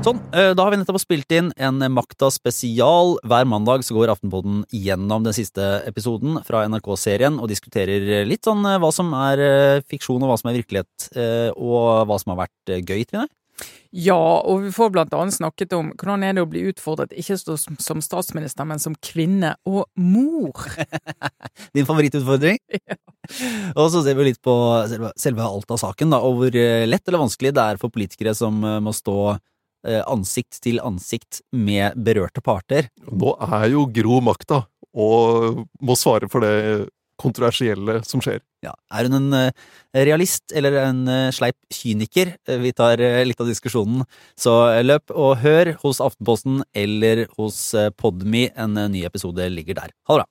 Sånn, eh, da har vi nettopp spilt inn en Makta spesial. Hver mandag så går Aftenpoden gjennom den siste episoden fra NRK-serien og diskuterer litt sånn eh, hva som er eh, fiksjon og hva som er virkelighet, og hva som har vært gøy, Trine. Ja, og vi får blant annet snakket om hvordan er det å bli utfordret, ikke som statsminister, men som kvinne og mor. Din favorittutfordring? Ja. Og så ser vi litt på selve, selve Alta-saken, da, og hvor lett eller vanskelig det er for politikere som må stå ansikt til ansikt med berørte parter. Nå er jo Gro makta, og må svare for det kontroversielle som skjer. Ja, Er hun en eh, realist eller en eh, sleip kyniker? Vi tar litt av diskusjonen. Så løp og hør hos Aftenposten eller hos Podme. En ny episode ligger der. Ha det bra.